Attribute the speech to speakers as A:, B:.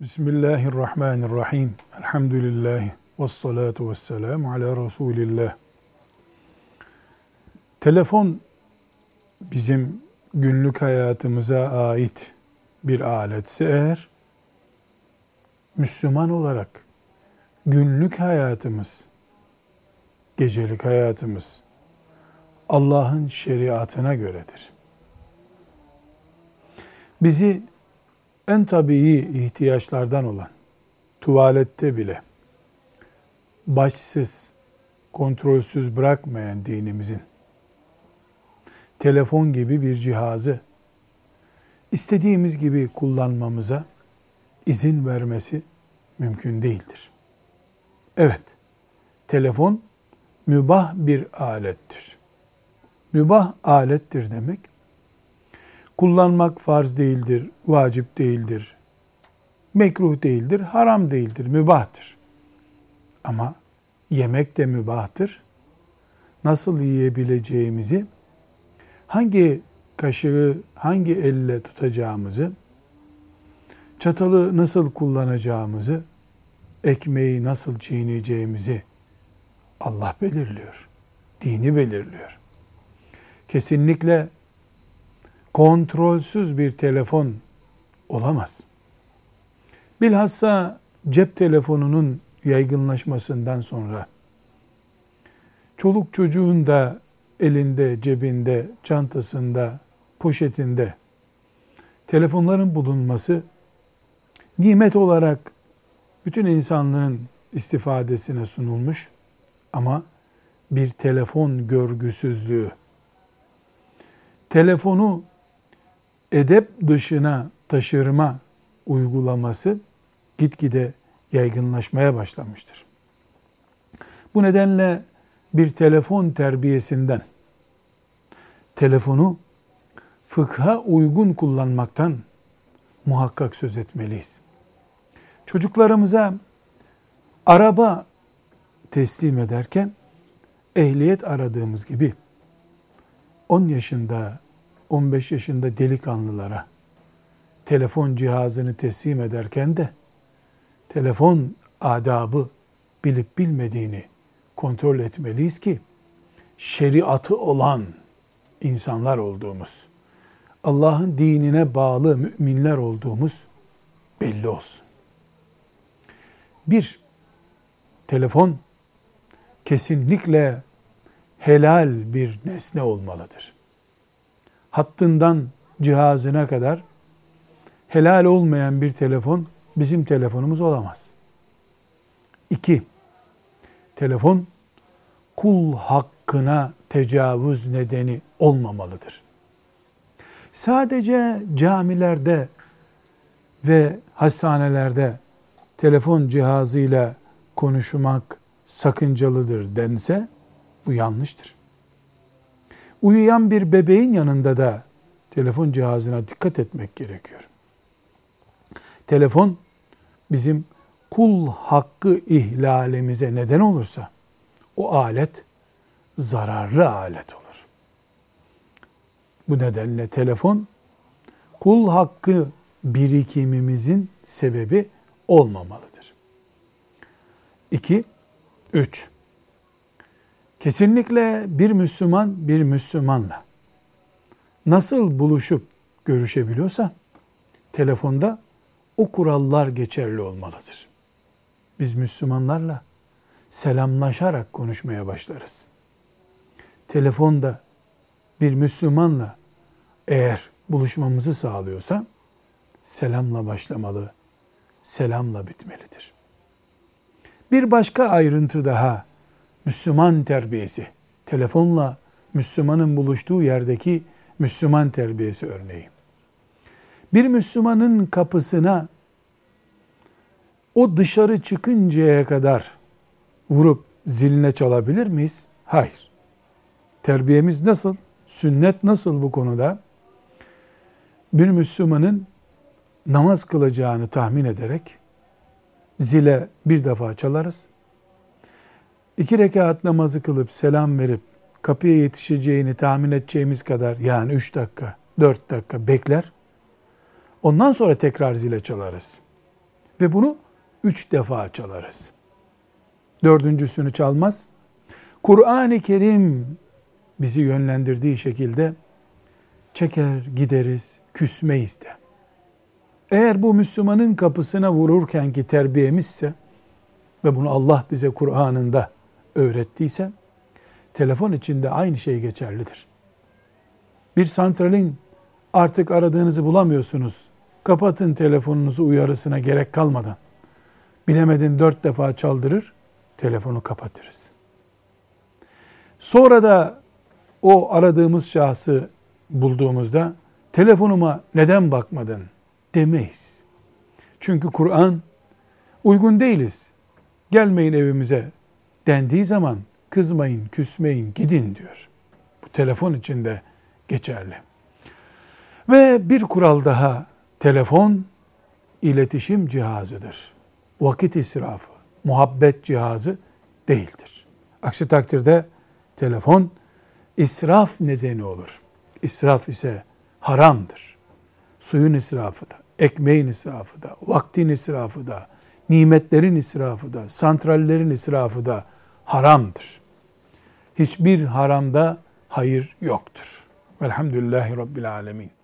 A: Bismillahirrahmanirrahim. Elhamdülillahi ve salatu ve selamu ala Resulillah. Telefon bizim günlük hayatımıza ait bir aletse eğer, Müslüman olarak günlük hayatımız, gecelik hayatımız Allah'ın şeriatına göredir. Bizi en tabii ihtiyaçlardan olan tuvalette bile başsız, kontrolsüz bırakmayan dinimizin telefon gibi bir cihazı istediğimiz gibi kullanmamıza izin vermesi mümkün değildir. Evet, telefon mübah bir alettir. Mübah alettir demek, kullanmak farz değildir, vacip değildir, mekruh değildir, haram değildir, mübahtır. Ama yemek de mübahtır. Nasıl yiyebileceğimizi, hangi kaşığı hangi elle tutacağımızı, çatalı nasıl kullanacağımızı, ekmeği nasıl çiğneyeceğimizi Allah belirliyor. Dini belirliyor. Kesinlikle kontrolsüz bir telefon olamaz. Bilhassa cep telefonunun yaygınlaşmasından sonra çoluk çocuğun da elinde, cebinde, çantasında, poşetinde telefonların bulunması nimet olarak bütün insanlığın istifadesine sunulmuş ama bir telefon görgüsüzlüğü. Telefonu edep dışına taşırma uygulaması gitgide yaygınlaşmaya başlamıştır. Bu nedenle bir telefon terbiyesinden, telefonu fıkha uygun kullanmaktan muhakkak söz etmeliyiz. Çocuklarımıza araba teslim ederken ehliyet aradığımız gibi 10 yaşında 15 yaşında delikanlılara telefon cihazını teslim ederken de telefon adabı bilip bilmediğini kontrol etmeliyiz ki şeriatı olan insanlar olduğumuz, Allah'ın dinine bağlı müminler olduğumuz belli olsun. Bir, telefon kesinlikle helal bir nesne olmalıdır hattından cihazına kadar helal olmayan bir telefon bizim telefonumuz olamaz. İki, telefon kul hakkına tecavüz nedeni olmamalıdır. Sadece camilerde ve hastanelerde telefon cihazıyla konuşmak sakıncalıdır dense bu yanlıştır. Uyuyan bir bebeğin yanında da telefon cihazına dikkat etmek gerekiyor. Telefon bizim kul hakkı ihlalimize neden olursa o alet zararlı alet olur. Bu nedenle telefon kul hakkı birikimimizin sebebi olmamalıdır. 2 3 Kesinlikle bir Müslüman bir Müslümanla nasıl buluşup görüşebiliyorsa telefonda o kurallar geçerli olmalıdır. Biz Müslümanlarla selamlaşarak konuşmaya başlarız. Telefonda bir Müslümanla eğer buluşmamızı sağlıyorsa selamla başlamalı, selamla bitmelidir. Bir başka ayrıntı daha Müslüman terbiyesi. Telefonla Müslümanın buluştuğu yerdeki Müslüman terbiyesi örneği. Bir Müslümanın kapısına o dışarı çıkıncaya kadar vurup ziline çalabilir miyiz? Hayır. Terbiyemiz nasıl? Sünnet nasıl bu konuda? Bir Müslümanın namaz kılacağını tahmin ederek zile bir defa çalarız iki rekat namazı kılıp selam verip kapıya yetişeceğini tahmin edeceğimiz kadar yani üç dakika, dört dakika bekler. Ondan sonra tekrar zile çalarız. Ve bunu üç defa çalarız. Dördüncüsünü çalmaz. Kur'an-ı Kerim bizi yönlendirdiği şekilde çeker gideriz, küsmeyiz de. Eğer bu Müslümanın kapısına vururken ki terbiyemizse ve bunu Allah bize Kur'an'ında öğrettiyse telefon içinde aynı şey geçerlidir. Bir santralin artık aradığınızı bulamıyorsunuz. Kapatın telefonunuzu uyarısına gerek kalmadan. Bilemedin dört defa çaldırır, telefonu kapatırız. Sonra da o aradığımız şahsı bulduğumuzda telefonuma neden bakmadın demeyiz. Çünkü Kur'an uygun değiliz. Gelmeyin evimize dendiği zaman kızmayın, küsmeyin, gidin diyor. Bu telefon içinde geçerli. Ve bir kural daha telefon iletişim cihazıdır. Vakit israfı, muhabbet cihazı değildir. Aksi takdirde telefon israf nedeni olur. İsraf ise haramdır. Suyun israfı da, ekmeğin israfı da, vaktin israfı da, nimetlerin israfı da, santrallerin israfı da haramdır. Hiçbir haramda hayır yoktur. Velhamdülillahi Rabbil Alemin.